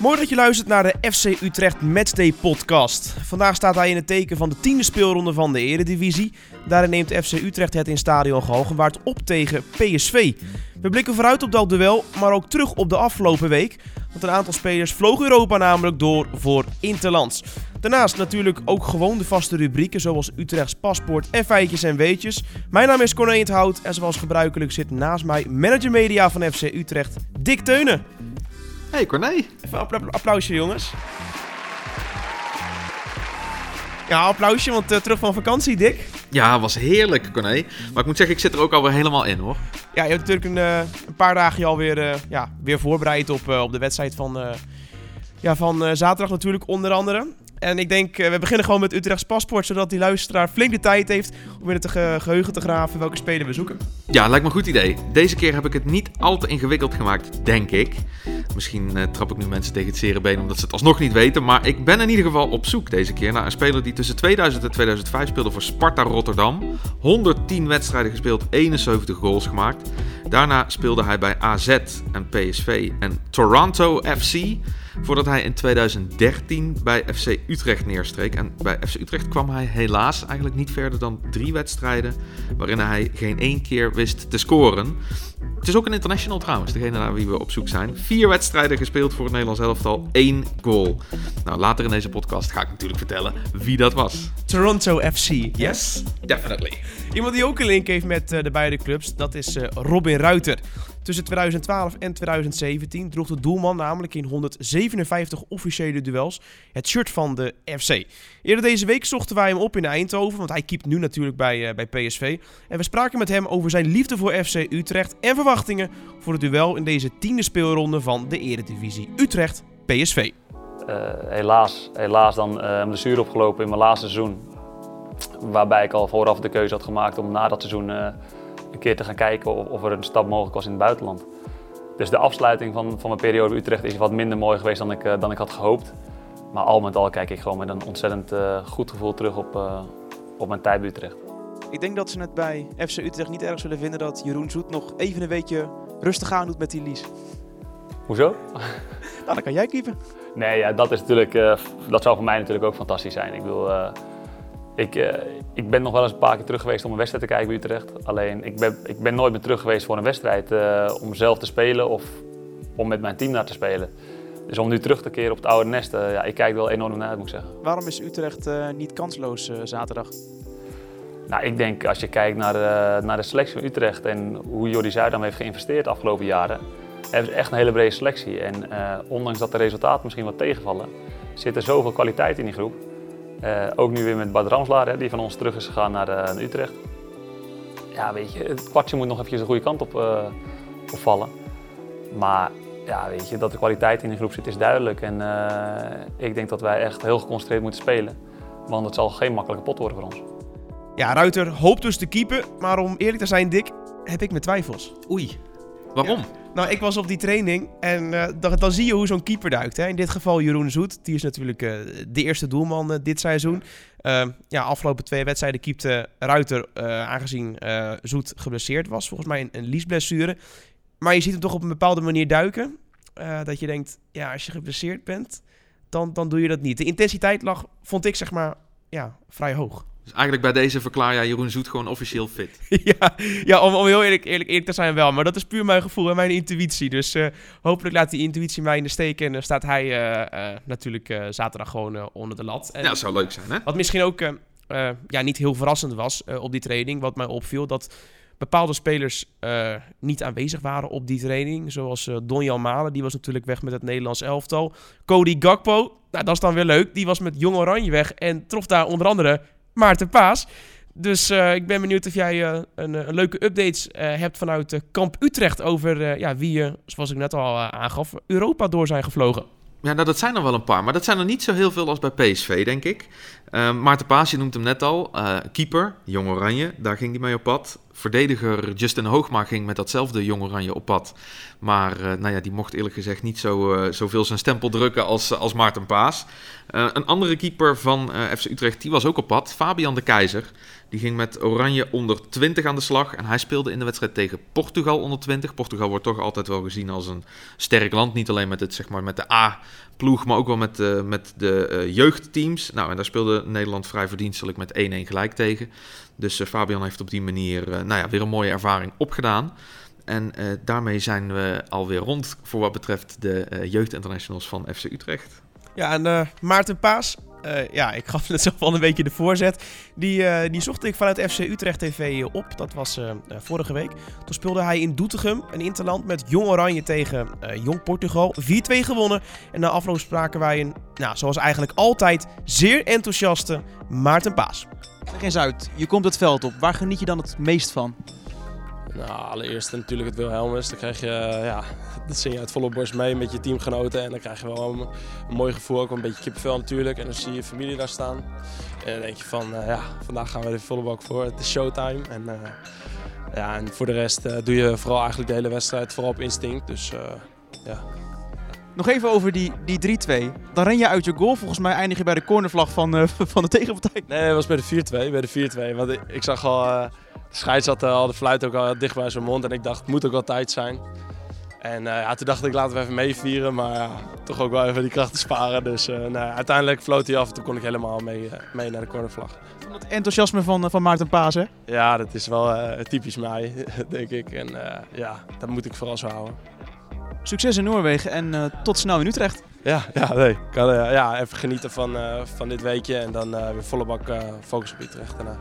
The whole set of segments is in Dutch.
Mooi dat je luistert naar de FC Utrecht Matchday podcast. Vandaag staat hij in het teken van de tiende speelronde van de Eredivisie. Daarin neemt FC Utrecht het in stadion Galgenwaard op tegen PSV. We blikken vooruit op dat duel, maar ook terug op de afgelopen week. Want een aantal spelers vloog Europa namelijk door voor Interlands. Daarnaast natuurlijk ook gewoon de vaste rubrieken zoals Utrechts paspoort en feitjes en weetjes. Mijn naam is Corné Hout en zoals gebruikelijk zit naast mij manager media van FC Utrecht, Dick Teunen. Hey Corné. Even een appla- applausje jongens. Ja, applausje, want eh, terug van vakantie, Dick. Ja, was heerlijk Corné. Maar ik moet zeggen, ik zit er ook alweer helemaal in hoor. Ja, je hebt natuurlijk een, eh, een paar dagen je alweer eh, ja, weer voorbereid op, op de wedstrijd van, ja, van zaterdag natuurlijk onder andere. En ik denk, eh, we beginnen gewoon met Utrechts paspoort, zodat die luisteraar flink de tijd heeft om in het ge- geheugen te graven welke speler we zoeken. Ja, lijkt me een goed idee. Deze keer heb ik het niet al te ingewikkeld gemaakt, denk ik. Misschien eh, trap ik nu mensen tegen het zere been omdat ze het alsnog niet weten. Maar ik ben in ieder geval op zoek deze keer naar een speler die tussen 2000 en 2005 speelde voor Sparta Rotterdam. 110 wedstrijden gespeeld, 71 goals gemaakt. Daarna speelde hij bij AZ en PSV en Toronto FC. Voordat hij in 2013 bij FC Utrecht neerstreek. En bij FC Utrecht kwam hij helaas eigenlijk niet verder dan drie wedstrijden. waarin hij geen één keer wist te scoren. Het is ook een international trouwens, degene naar wie we op zoek zijn. Vier wedstrijden gespeeld voor het Nederlands elftal, één goal. Nou, later in deze podcast ga ik natuurlijk vertellen wie dat was. Toronto FC. Yes, definitely. Iemand die ook een link heeft met eh, de beide clubs, dat is eh, Robin Ruiter. Tussen 2012 en 2017 droeg de doelman namelijk in 157 officiële duels het shirt van de FC. Eerder deze week zochten wij hem op in Eindhoven, want hij keept nu natuurlijk bij, eh, bij PSV. En we spraken met hem over zijn liefde voor FC Utrecht en verwachtingen voor het duel in deze tiende speelronde van de Eredivisie Utrecht-PSV. Eh, helaas, helaas dan eh, een blessure opgelopen in mijn laatste seizoen. Waarbij ik al vooraf de keuze had gemaakt om na dat seizoen keer te gaan kijken of, of er een stap mogelijk was in het buitenland. Dus de afsluiting van, van mijn periode Utrecht is wat minder mooi geweest dan ik, eh, dan ik had gehoopt. Maar al met al kijk ik gewoon met een ontzettend eh, goed gevoel terug op, eh, op mijn tijd bij Utrecht. Ik denk dat ze het bij FC Utrecht niet erg zullen vinden dat Jeroen Zoet nog even een weekje rustig aan doet met die lease. Hoezo? Nou, dan kan jij keeper. Nee, ja, dat, is natuurlijk, dat zou voor mij natuurlijk ook fantastisch zijn. Ik bedoel, eh, ik, eh, ik ben nog wel eens een paar keer terug geweest om een wedstrijd te kijken bij Utrecht. Alleen, ik ben, ik ben nooit meer terug geweest voor een wedstrijd eh, om zelf te spelen of om met mijn team naar te spelen. Dus om nu terug te keren op het oude nest, eh, ja, ik kijk er wel enorm naar uit, moet ik zeggen. Waarom is Utrecht niet kansloos zaterdag? Nou, ik denk als je kijkt naar de, naar de selectie van Utrecht en hoe Jordi Zuidam heeft geïnvesteerd de afgelopen jaren, hebben ze echt een hele brede selectie. En ondanks dat de resultaten misschien wat tegenvallen, zit er zoveel kwaliteit in die groep. Eh, ook nu weer met Bad Ramslaar, hè, die van ons terug is gegaan naar, eh, naar Utrecht. Ja, weet je, het kwartje moet nog eventjes de goede kant op, eh, opvallen. Maar ja, weet je, dat de kwaliteit in die groep zit is duidelijk. En eh, ik denk dat wij echt heel geconcentreerd moeten spelen. Want het zal geen makkelijke pot worden voor ons. Ja, Ruiter hoopt dus te keepen, maar om eerlijk te zijn, Dick, heb ik mijn twijfels. Oei, waarom? Nou, ik was op die training en eh, dan, dan zie je hoe zo'n keeper duikt. Hè. In dit geval Jeroen Zoet. Die is natuurlijk eh, de eerste doelman eh, dit seizoen. Uh, ja, afgelopen twee wedstrijden keepte Ruiter, aangezien Zoet geblesseerd was. Volgens mij een, een liesblessure. Maar je ziet hem toch op een bepaalde manier duiken. Dat je denkt, ja, als je geblesseerd bent, dan, dan doe je dat niet. De intensiteit lag, vond ik zeg maar, ja, vrij hoog. Dus eigenlijk bij deze verklaar jij Jeroen Zoet gewoon officieel fit. ja, ja om, om heel eerlijk, eerlijk, eerlijk te zijn wel. Maar dat is puur mijn gevoel en mijn intuïtie. Dus eh, hopelijk laat die intuïtie mij in de steek. En dan staat hij eh, uh, natuurlijk uh, zaterdag gewoon uh, onder de lat. En ja, dat zou leuk zijn, hè? Wat misschien ook uh, ja, niet heel verrassend was op die training. Wat mij opviel, dat bepaalde spelers niet aanwezig waren op die training. Zoals Donjan Malen, die was natuurlijk weg met het Nederlands elftal. Cody Gakpo, nou, dat is dan weer leuk. Die was met Jong Oranje weg en trof daar onder andere Maarten Paas. Dus uh, ik ben benieuwd of jij uh, een, een, leuke updates hebt vanuit Kamp Utrecht over ja, wie, zoals ik net al aangaf, Europa door zijn gevlogen. Ja, nou, dat zijn er wel een paar, maar dat zijn er niet zo heel veel als bij PSV, denk ik. Maarten Paas, je noemt hem net al, keeper, Jong Oranje, daar ging hij mee op pad. Verdediger Justin Hoogma ging met datzelfde Jong Oranje op pad. Maar nou ja, die mocht eerlijk gezegd niet zo, zoveel zijn stempel drukken als, als Maarten Paas. een andere keeper van FC Utrecht, die was ook op pad, Fabian de Keizer. Die ging met Oranje onder 20 aan de slag. En hij speelde in de wedstrijd tegen Portugal onder 20. Portugal wordt toch altijd wel gezien als een sterk land. Niet alleen met, het, zeg maar, met de ploeg, maar ook wel met, uh, met de uh, jeugdteams. Nou, en daar speelde Nederland vrij verdienstelijk met 1-1 gelijk tegen. Dus Fabian heeft op die manier nou ja, weer een mooie ervaring opgedaan. En daarmee zijn we alweer rond voor wat betreft de jeugdinternationals van FC Utrecht. Ja, en Maarten Paas, uh, ja, ik gaf net zo van een beetje de voorzet. Die, uh, die zocht ik vanuit FC Utrecht TV op. Dat was uh, vorige week. Toen speelde hij in Doetinchem, een interland met Jong Oranje tegen Jong Portugal. 4-2 gewonnen. En na afloop spraken wij een, nou, zoals eigenlijk altijd, zeer enthousiaste Maarten Paas. Leg eens uit, je komt het veld op. Waar geniet je dan het meest van? Nou, allereerst natuurlijk het Wilhelmus. Dan krijg je, ja, dat zing je uit volle borst mee met je teamgenoten. En dan krijg je wel een, mooi gevoel, ook een beetje kippenvel natuurlijk. En dan zie je familie daar staan. En dan denk je van, uh, ja, vandaag gaan we er volle bak voor. Het is showtime. En, uh, ja, en voor de rest doe je vooral eigenlijk de hele wedstrijd vooral op instinct. Dus ja. Nog even over die, die 3-2. Dan ren je uit je goal. Volgens mij eindig je bij de cornervlag van, van de tegenpartij. Nee, het was bij de 4-2. Bij de 4-2. Want ik, ik zag al de scheids had al de fluit ook al dicht bij zijn mond. En ik dacht, het moet ook wel tijd zijn. En uh, ja, toen dacht ik, laten we even meevieren. Maar ja, toch ook wel even die krachten sparen. Dus uh, nou, uiteindelijk floot hij af en toen kon ik helemaal mee, uh, mee naar de cornervlag. Het enthousiasme van, van Maarten Paas, hè? Ja, dat is wel typisch mij, denk ik. En ja, dat moet ik vooral zo houden. Succes in Noorwegen en tot snel in Utrecht. Ja, ja, nee. Kan, ja even genieten van, van dit weekje en dan weer volle bak focus op Utrecht daarna.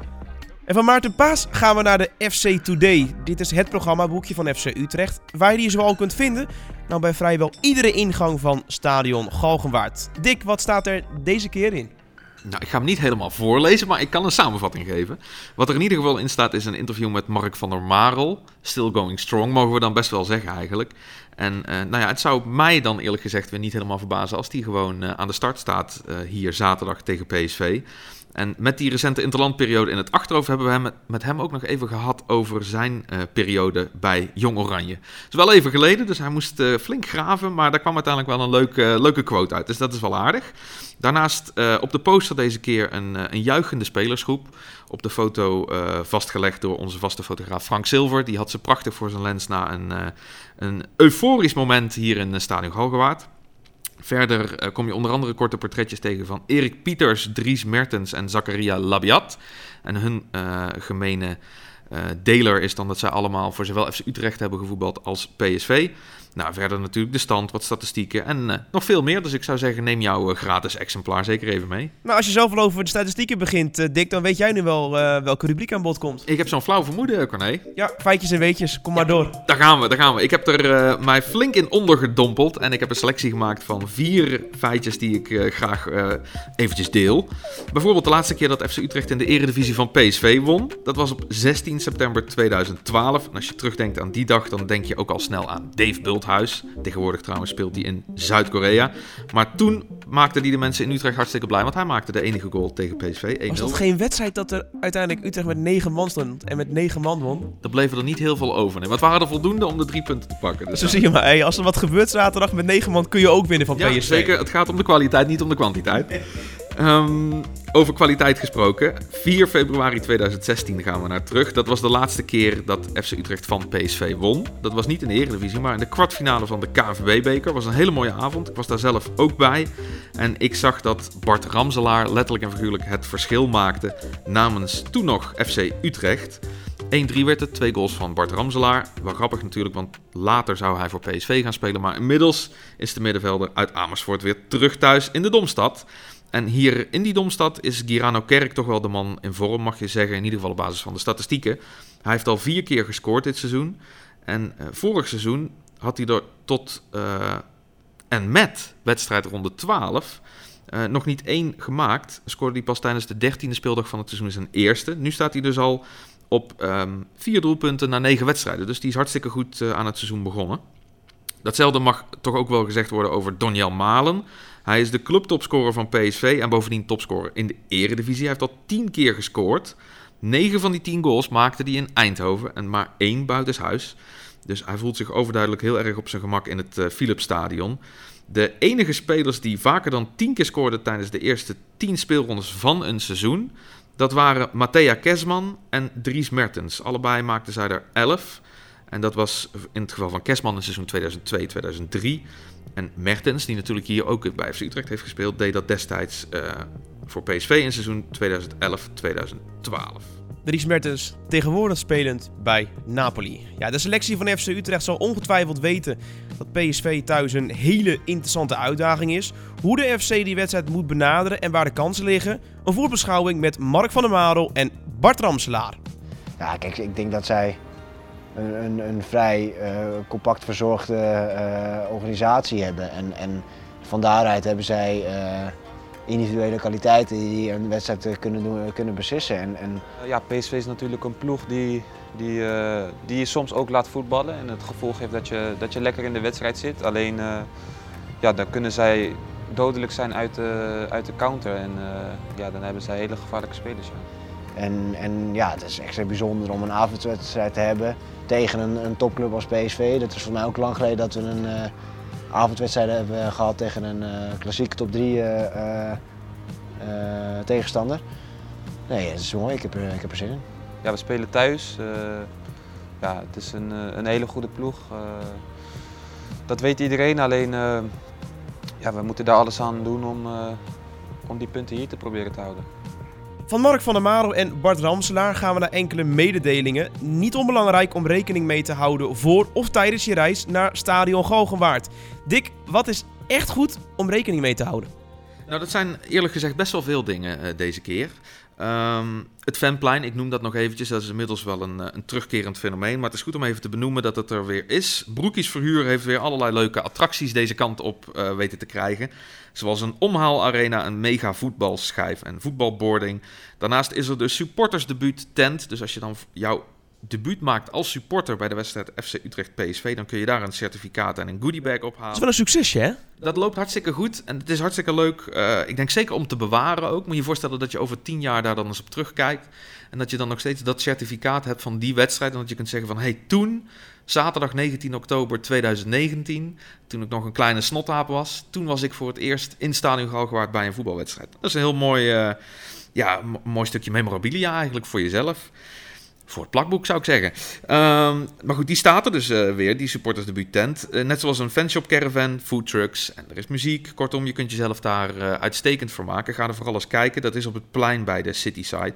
En van Maarten Paas gaan we naar de FC Today. Dit is het programmaboekje van FC Utrecht, waar je die zoal kunt vinden. Nou, bij vrijwel iedere ingang van stadion Galgenwaard. Dick, wat staat er deze keer in? Nou, ik ga hem niet helemaal voorlezen, maar ik kan een samenvatting geven. Wat er in ieder geval in staat is een interview met Mark van der Marel. Still going strong, mogen we dan best wel zeggen eigenlijk. En uh, nou ja, het zou mij dan eerlijk gezegd weer niet helemaal verbazen als die gewoon uh, aan de start staat uh, hier zaterdag tegen PSV. En met die recente interlandperiode in het achterhoofd hebben we hem met, hem ook nog even gehad over zijn uh, periode bij Jong Oranje. Het is wel even geleden, dus hij moest uh, flink graven, maar daar kwam uiteindelijk wel een leuke, leuke quote uit. Dus dat is wel aardig. Daarnaast op de poster deze keer een, een juichende spelersgroep. Op de foto vastgelegd door onze vaste fotograaf Frank Silver. Die had ze prachtig voor zijn lens na een, een euforisch moment hier in Stadion Galgenwaard. Verder uh, kom je onder andere korte portretjes tegen van Erik Pieters, Dries Mertens en Zakaria Labiat. En hun uh, gemene uh, deler is dan dat zij allemaal voor zowel FC Utrecht hebben gevoetbald als PSV. Nou, verder natuurlijk de stand, wat statistieken en uh, nog veel meer. Dus ik zou zeggen, neem jouw uh, gratis exemplaar zeker even mee. Nou, als je zelf al over de statistieken begint, uh, Dick, dan weet jij nu wel welke rubriek aan bod komt. Ik heb zo'n flauw vermoeden, Corné. Ja, feitjes en weetjes, kom maar door. Daar gaan we, daar gaan we. Ik heb er mij flink in ondergedompeld en ik heb een selectie gemaakt van vier feitjes die ik graag eventjes deel. Bijvoorbeeld de laatste keer dat FC Utrecht in de eredivisie van PSV won. Dat was op 16 september 2012. En als je terugdenkt aan die dag, dan denk je ook al snel aan Dave Bult huis. Tegenwoordig trouwens speelt hij in Zuid-Korea. Maar toen maakte hij de mensen in Utrecht hartstikke blij, want hij maakte de enige goal tegen PSV. 1-0. Was dat geen wedstrijd dat er uiteindelijk Utrecht met 9 man stond en met 9 man won? Er bleven er niet heel veel over. Nee. Het waren er voldoende om de drie punten te pakken. Dus Zo zie je maar, hey, als er wat gebeurt zaterdag met 9 man kun je ook winnen van ja, PSV. zeker. Het gaat om de kwaliteit, niet om de kwantiteit. Um, over kwaliteit gesproken. 4 februari 2016 gaan we naar terug. Dat was de laatste keer dat FC Utrecht van PSV won. Dat was niet in de Eredivisie, maar in de kwartfinale van de KNVB-beker. was een hele mooie avond. Ik was daar zelf ook bij. En ik zag dat Bart Ramselaar letterlijk en figuurlijk het verschil maakte namens toen nog FC Utrecht. 1-3 werd het, twee goals van Bart Ramselaar. Wel grappig natuurlijk, want later zou hij voor PSV gaan spelen. Maar inmiddels is de middenvelder uit Amersfoort weer terug thuis in de Domstad. En hier in die domstad is Girano Kerk toch wel de man in vorm, mag je zeggen. In ieder geval op basis van de statistieken. Hij heeft al vier keer gescoord dit seizoen. En uh, vorig seizoen had hij er tot uh, en met wedstrijdronde 12 uh, nog niet één gemaakt. Scoorde hij pas tijdens de dertiende speeldag van het seizoen zijn eerste. Nu staat hij dus al op um, vier doelpunten na negen wedstrijden. Dus die is hartstikke goed aan het seizoen begonnen. Datzelfde mag toch ook wel gezegd worden over Donjel Malen. Hij is de clubtopscorer van PSV en bovendien topscorer in de Eredivisie. Hij heeft al 10 keer gescoord. 9 van die 10 goals maakte hij in Eindhoven en maar één buitenshuis. Dus hij voelt zich overduidelijk heel erg op zijn gemak in het uh, Philipsstadion. De enige spelers die vaker dan 10 keer scoorden tijdens de eerste 10 speelrondes van een seizoen, dat waren Matthea Kesman en Dries Mertens. Allebei maakten zij er 11. En dat was in het geval van Kerstman in seizoen 2002-2003. En Mertens, die natuurlijk hier ook bij FC Utrecht heeft gespeeld, deed dat destijds uh, voor PSV in seizoen 2011-2012. Dries Mertens, tegenwoordig spelend bij Napoli. Ja, de selectie van FC Utrecht zal ongetwijfeld weten dat PSV thuis een hele interessante uitdaging is. Hoe de FC die wedstrijd moet benaderen en waar de kansen liggen. Een voorbeschouwing met Mark van der Marel en Bart Ramselaar. Ja, kijk, ik denk dat zij een, een, een vrij uh, compact verzorgde uh, organisatie hebben. En, en van daaruit hebben zij uh, individuele kwaliteiten die een wedstrijd kunnen, kunnen beslissen. En, en... Ja, PSV is natuurlijk een ploeg die, die, die je soms ook laat voetballen. En het gevolg heeft dat je, dat je lekker in de wedstrijd zit. Alleen ja, dan kunnen zij dodelijk zijn uit de, uit de counter. En ja, dan hebben zij hele gevaarlijke spelers. Ja. En, en ja, het is extra bijzonder om een avondwedstrijd te hebben tegen een, een topclub als PSV. Dat is voor mij ook lang geleden dat we een uh, avondwedstrijd hebben gehad tegen een uh, klassieke top 3 uh, tegenstander. Nee, het is mooi. Ik heb er, ik er zin in. Ja, we spelen thuis. ja, het is een, een hele goede ploeg. dat weet iedereen, alleen ja, we moeten daar alles aan doen om, om die punten hier te proberen te houden. Van Mark van der Marel en Bart Ramselaar gaan we naar enkele mededelingen. Niet onbelangrijk om rekening mee te houden voor of tijdens je reis naar Stadion Galgenwaard. Dick, wat is echt goed om rekening mee te houden? Nou, dat zijn eerlijk gezegd best wel veel dingen uh, deze keer. Um, het fanplein, ik noem dat nog eventjes, dat is inmiddels wel een, een, terugkerend fenomeen. Maar het is goed om even te benoemen dat het er weer is. Broekies Verhuur heeft weer allerlei leuke attracties deze kant op uh, weten te krijgen. Zoals een omhaalarena, een mega voetbalschijf en voetbalboarding. Daarnaast is er de supportersdebuut tent. Dus als je dan jouw debuut maakt als supporter bij de wedstrijd FC Utrecht PSV, dan kun je daar een certificaat en een goodiebag ophalen. Dat is wel een succesje, hè? Dat loopt hartstikke goed en het is hartstikke leuk. Uh, ik denk zeker om te bewaren ook. Moet je je voorstellen dat je over tien jaar daar dan eens op terugkijkt. En dat je dan nog steeds dat certificaat hebt van die wedstrijd. En dat je kunt zeggen van, hey, toen, zaterdag 19 oktober 2019, toen ik nog een kleine snotaap was, toen was ik voor het eerst in Stadion Galgenwaard bij een voetbalwedstrijd. Dat is een heel mooi, uh, ja, mooi stukje memorabilia eigenlijk voor jezelf voor het plakboek zou ik zeggen. Um, maar goed, die staat er dus uh, weer, die supporters debuut tent. Uh, net zoals een fanshop caravan, food trucks en er is muziek. Kortom, je kunt jezelf daar uh, uitstekend voor maken. Ga er vooral eens kijken. Dat is op het plein bij de Cityside.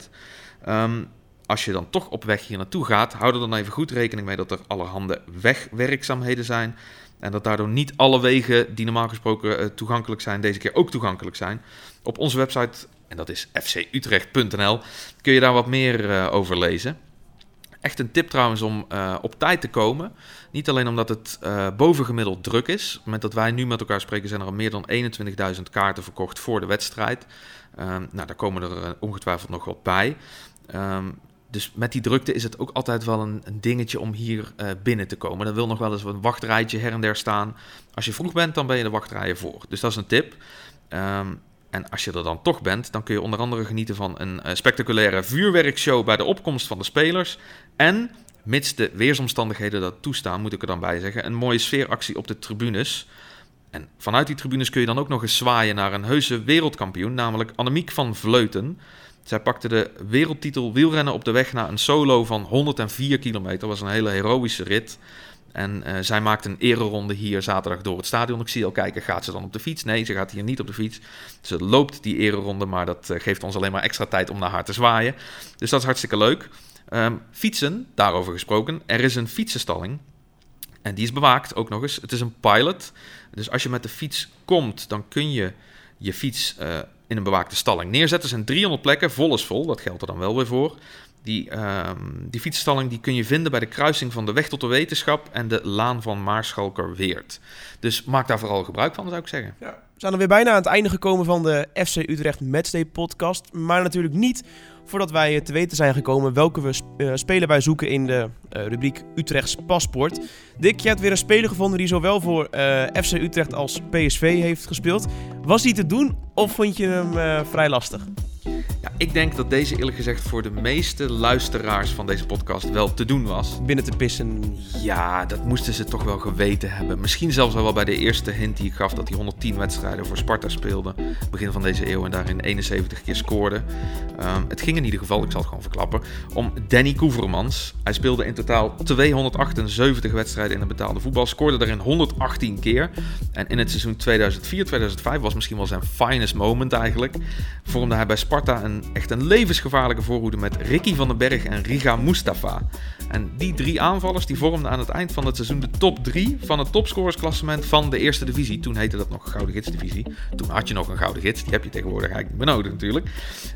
Um, als je dan toch op weg hier naartoe gaat, hou er dan even goed rekening mee dat er allerhande wegwerkzaamheden zijn. En dat daardoor niet alle wegen die normaal gesproken toegankelijk zijn, deze keer ook toegankelijk zijn. Op onze website, en dat is fcutrecht.nl, kun je daar wat meer over lezen. Echt een tip trouwens om uh, op tijd te komen. Niet alleen omdat het uh, bovengemiddeld druk is. Moment dat wij nu met elkaar spreken, zijn er al meer dan 21.000 kaarten verkocht voor de wedstrijd. Um, nou, daar komen er uh, ongetwijfeld nog wat bij. Um, dus met die drukte is het ook altijd wel een, dingetje om hier binnen te komen. Er wil nog wel eens een wachtrijtje her en der staan. Als je vroeg bent, dan ben je de wachtrijen voor. Dus dat is een tip. Um, en als je er dan toch bent, dan kun je onder andere genieten van een uh, spectaculaire vuurwerkshow bij de opkomst van de spelers. En, mits de weersomstandigheden dat toestaan, moet ik er dan bij zeggen, een mooie sfeeractie op de tribunes. En vanuit die tribunes kun je dan ook nog eens zwaaien naar een heuse wereldkampioen, namelijk Annemiek van Vleuten. Zij pakte de wereldtitel wielrennen op de weg naar een solo van 104 kilometer. Dat was een hele heroïsche rit. En uh, zij maakt een ereronde hier zaterdag door het stadion. Ik zie al kijken, gaat ze dan op de fiets? Nee, ze gaat hier niet op de fiets. Ze loopt die ereronde, maar dat uh, geeft ons alleen maar extra tijd om naar haar te zwaaien. Dus dat is hartstikke leuk. Um, fietsen, daarover gesproken. Er is een fietsenstalling. En die is bewaakt ook nog eens. Het is een pilot. Dus als je met de fiets komt, dan kun je je fiets uh, in een bewaakte stalling neerzetten. Er zijn 300 plekken, vol is vol. Dat geldt er dan wel weer voor. Die, um, die fietsstalling die kun je vinden bij de kruising van de Weg tot de Wetenschap en de Laan van Maarschalkerweert. Dus maak daar vooral gebruik van, zou ik zeggen. Ja. We zijn er weer bijna aan het einde gekomen van de FC Utrecht Matchday podcast. Maar natuurlijk niet voordat wij te weten zijn gekomen welke we uh, spelen wij zoeken in de uh, rubriek Utrechts paspoort. Dick, je hebt weer een speler gevonden die zowel voor uh, FC Utrecht als PSV heeft gespeeld. Was die te doen of vond je hem vrij lastig? Ja, ik denk dat deze eerlijk gezegd voor de meeste luisteraars van deze podcast wel te doen was. Binnen te pissen. Ja, dat moesten ze toch wel geweten hebben. Misschien zelfs al wel bij de eerste hint die ik gaf dat hij 110 wedstrijden voor Sparta speelde. Begin van deze eeuw en daarin 71 keer scoorde. Ehm, het ging in ieder geval, ik zal het gewoon verklappen, om Danny Koevermans. Hij speelde in totaal 278 wedstrijden in het betaalde voetbal. Scoorde daarin 118 keer. En in het seizoen 2004-2005 was misschien wel zijn finest moment eigenlijk. Vormde hij bij Sparta een, echt een levensgevaarlijke voorhoede met Ricky van den Berg en Riga Mustafa. En die drie aanvallers die vormden aan het eind van het seizoen de top 3 van het topscorersklassement van de eerste divisie. Toen heette dat nog Gouden Gidsdivisie. Toen had je nog een Gouden Gids. Die heb je tegenwoordig eigenlijk niet meer nodig natuurlijk.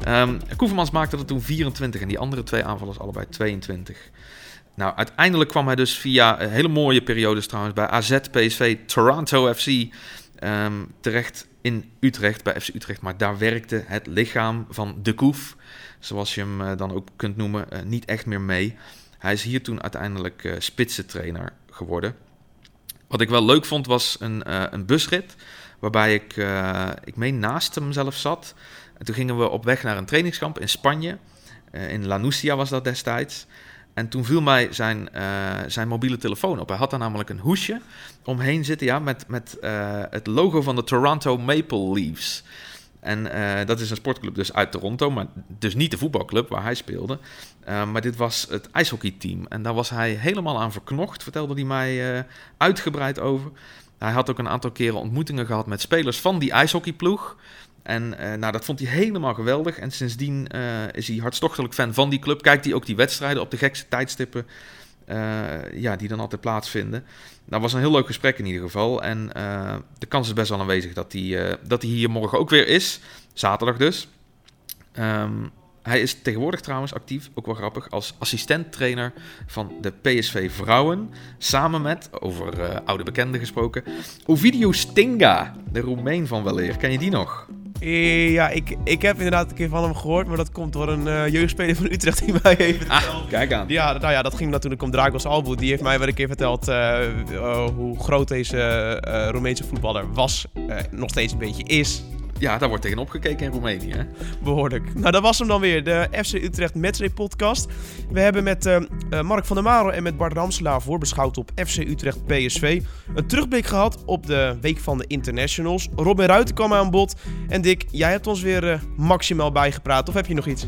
Um, maakte er toen 24 en die andere twee aanvallers allebei 22. Nou, uiteindelijk kwam hij dus via hele mooie periodes trouwens bij AZ, PSV, Toronto FC um, terecht in Utrecht, bij FC Utrecht. Maar daar werkte het lichaam van de Koef, zoals je hem uh, dan ook kunt noemen, uh, niet echt meer mee. Hij is hier toen uiteindelijk uh, spitsentrainer geworden. Wat ik wel leuk vond was een, een busrit, waarbij ik, ik meen naast hem zelf zat. En toen gingen we op weg naar een trainingskamp in Spanje. in Lanusia was dat destijds. En toen viel mij zijn, uh, zijn mobiele telefoon op. Hij had daar namelijk een hoesje omheen zitten ja, met, met uh, het logo van de Toronto Maple Leafs. En uh, dat is een sportclub dus uit Toronto, maar dus niet de voetbalclub waar hij speelde. maar dit was het ijshockeyteam. En daar was hij helemaal aan verknocht, vertelde hij mij uitgebreid over. Hij had ook een aantal keren ontmoetingen gehad met spelers van die ijshockeyploeg. En uh, nou, dat vond hij helemaal geweldig. En sindsdien uh, is hij hartstochtelijk fan van die club. Kijkt hij ook die wedstrijden op de gekste tijdstippen uh, ja, die dan altijd plaatsvinden. Dat was een heel leuk gesprek in ieder geval. En de kans is best wel aanwezig dat hij, dat hij hier morgen ook weer is. Zaterdag dus. Um, hij is tegenwoordig trouwens actief, ook wel grappig, als assistent-trainer van de PSV Vrouwen. Samen met, over oude bekenden gesproken, Ovidio Stinga, de Roemeen van weleer. Ken je die nog? Ja, ik, ik heb inderdaad een keer van hem gehoord, maar dat komt door een uh, jeugdspeler van Utrecht die mij heeft verteld. Ah, kijk aan. Ja, nou ja, dat ging natuurlijk om Dragos Albu. Die heeft mij wel een keer verteld uh, uh, hoe groot deze Roemeense voetballer was, nog steeds een beetje is. Ja, daar wordt tegen opgekeken in Roemenië. Hè? Behoorlijk. Nou, dat was hem dan weer, de FC Utrecht Matchday podcast. We hebben met uh, Mark van der Maro en met Bart Ramselaar voorbeschouwd op FC Utrecht PSV. Een terugblik gehad op de week van de internationals. Robin Ruiten kwam aan bod. En Dick, jij hebt ons weer uh, maximaal bijgepraat. Of heb je nog iets?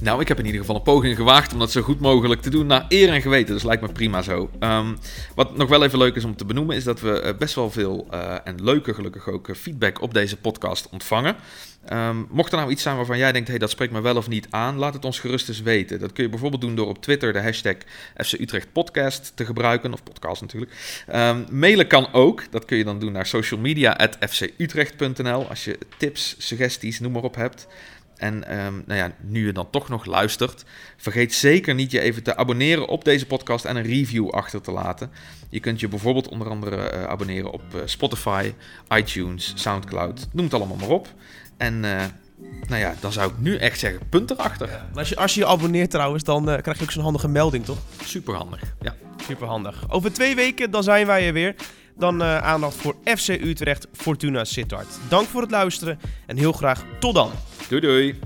Nou, ik heb in ieder geval een poging gewaagd om dat zo goed mogelijk te doen. Naar eer en geweten, dus lijkt me prima zo. Um, wat nog wel even leuk is om te benoemen, is dat we best wel veel, uh, en leuke gelukkig ook, feedback op deze podcast ontvangen ontvangen. Um, mocht er nou iets zijn waarvan jij denkt, hey, dat spreekt me wel of niet aan, laat het ons gerust eens weten. Dat kun je bijvoorbeeld doen door op Twitter de hashtag FC Utrecht Podcast te gebruiken, of podcast natuurlijk. Um, mailen kan ook, dat kun je dan doen naar socialmedia.fcutrecht.nl als je tips, suggesties, noem maar op hebt. En um, nou ja, nu je dan toch nog luistert, vergeet zeker niet je even te abonneren op deze podcast en een review achter te laten. Je kunt je bijvoorbeeld onder andere uh, abonneren op uh, Spotify, iTunes, Soundcloud, noem het allemaal maar op. En uh, nou ja, dan zou ik nu echt zeggen, punt erachter. Ja. Als, je, als je je abonneert trouwens, dan krijg je ook zo'n handige melding, toch? Superhandig, ja. Superhandig. Over twee weken, dan zijn wij er weer. Dan aandacht voor FC Utrecht Fortuna Sittard. Dank voor het luisteren en heel graag tot dan. Doei doei.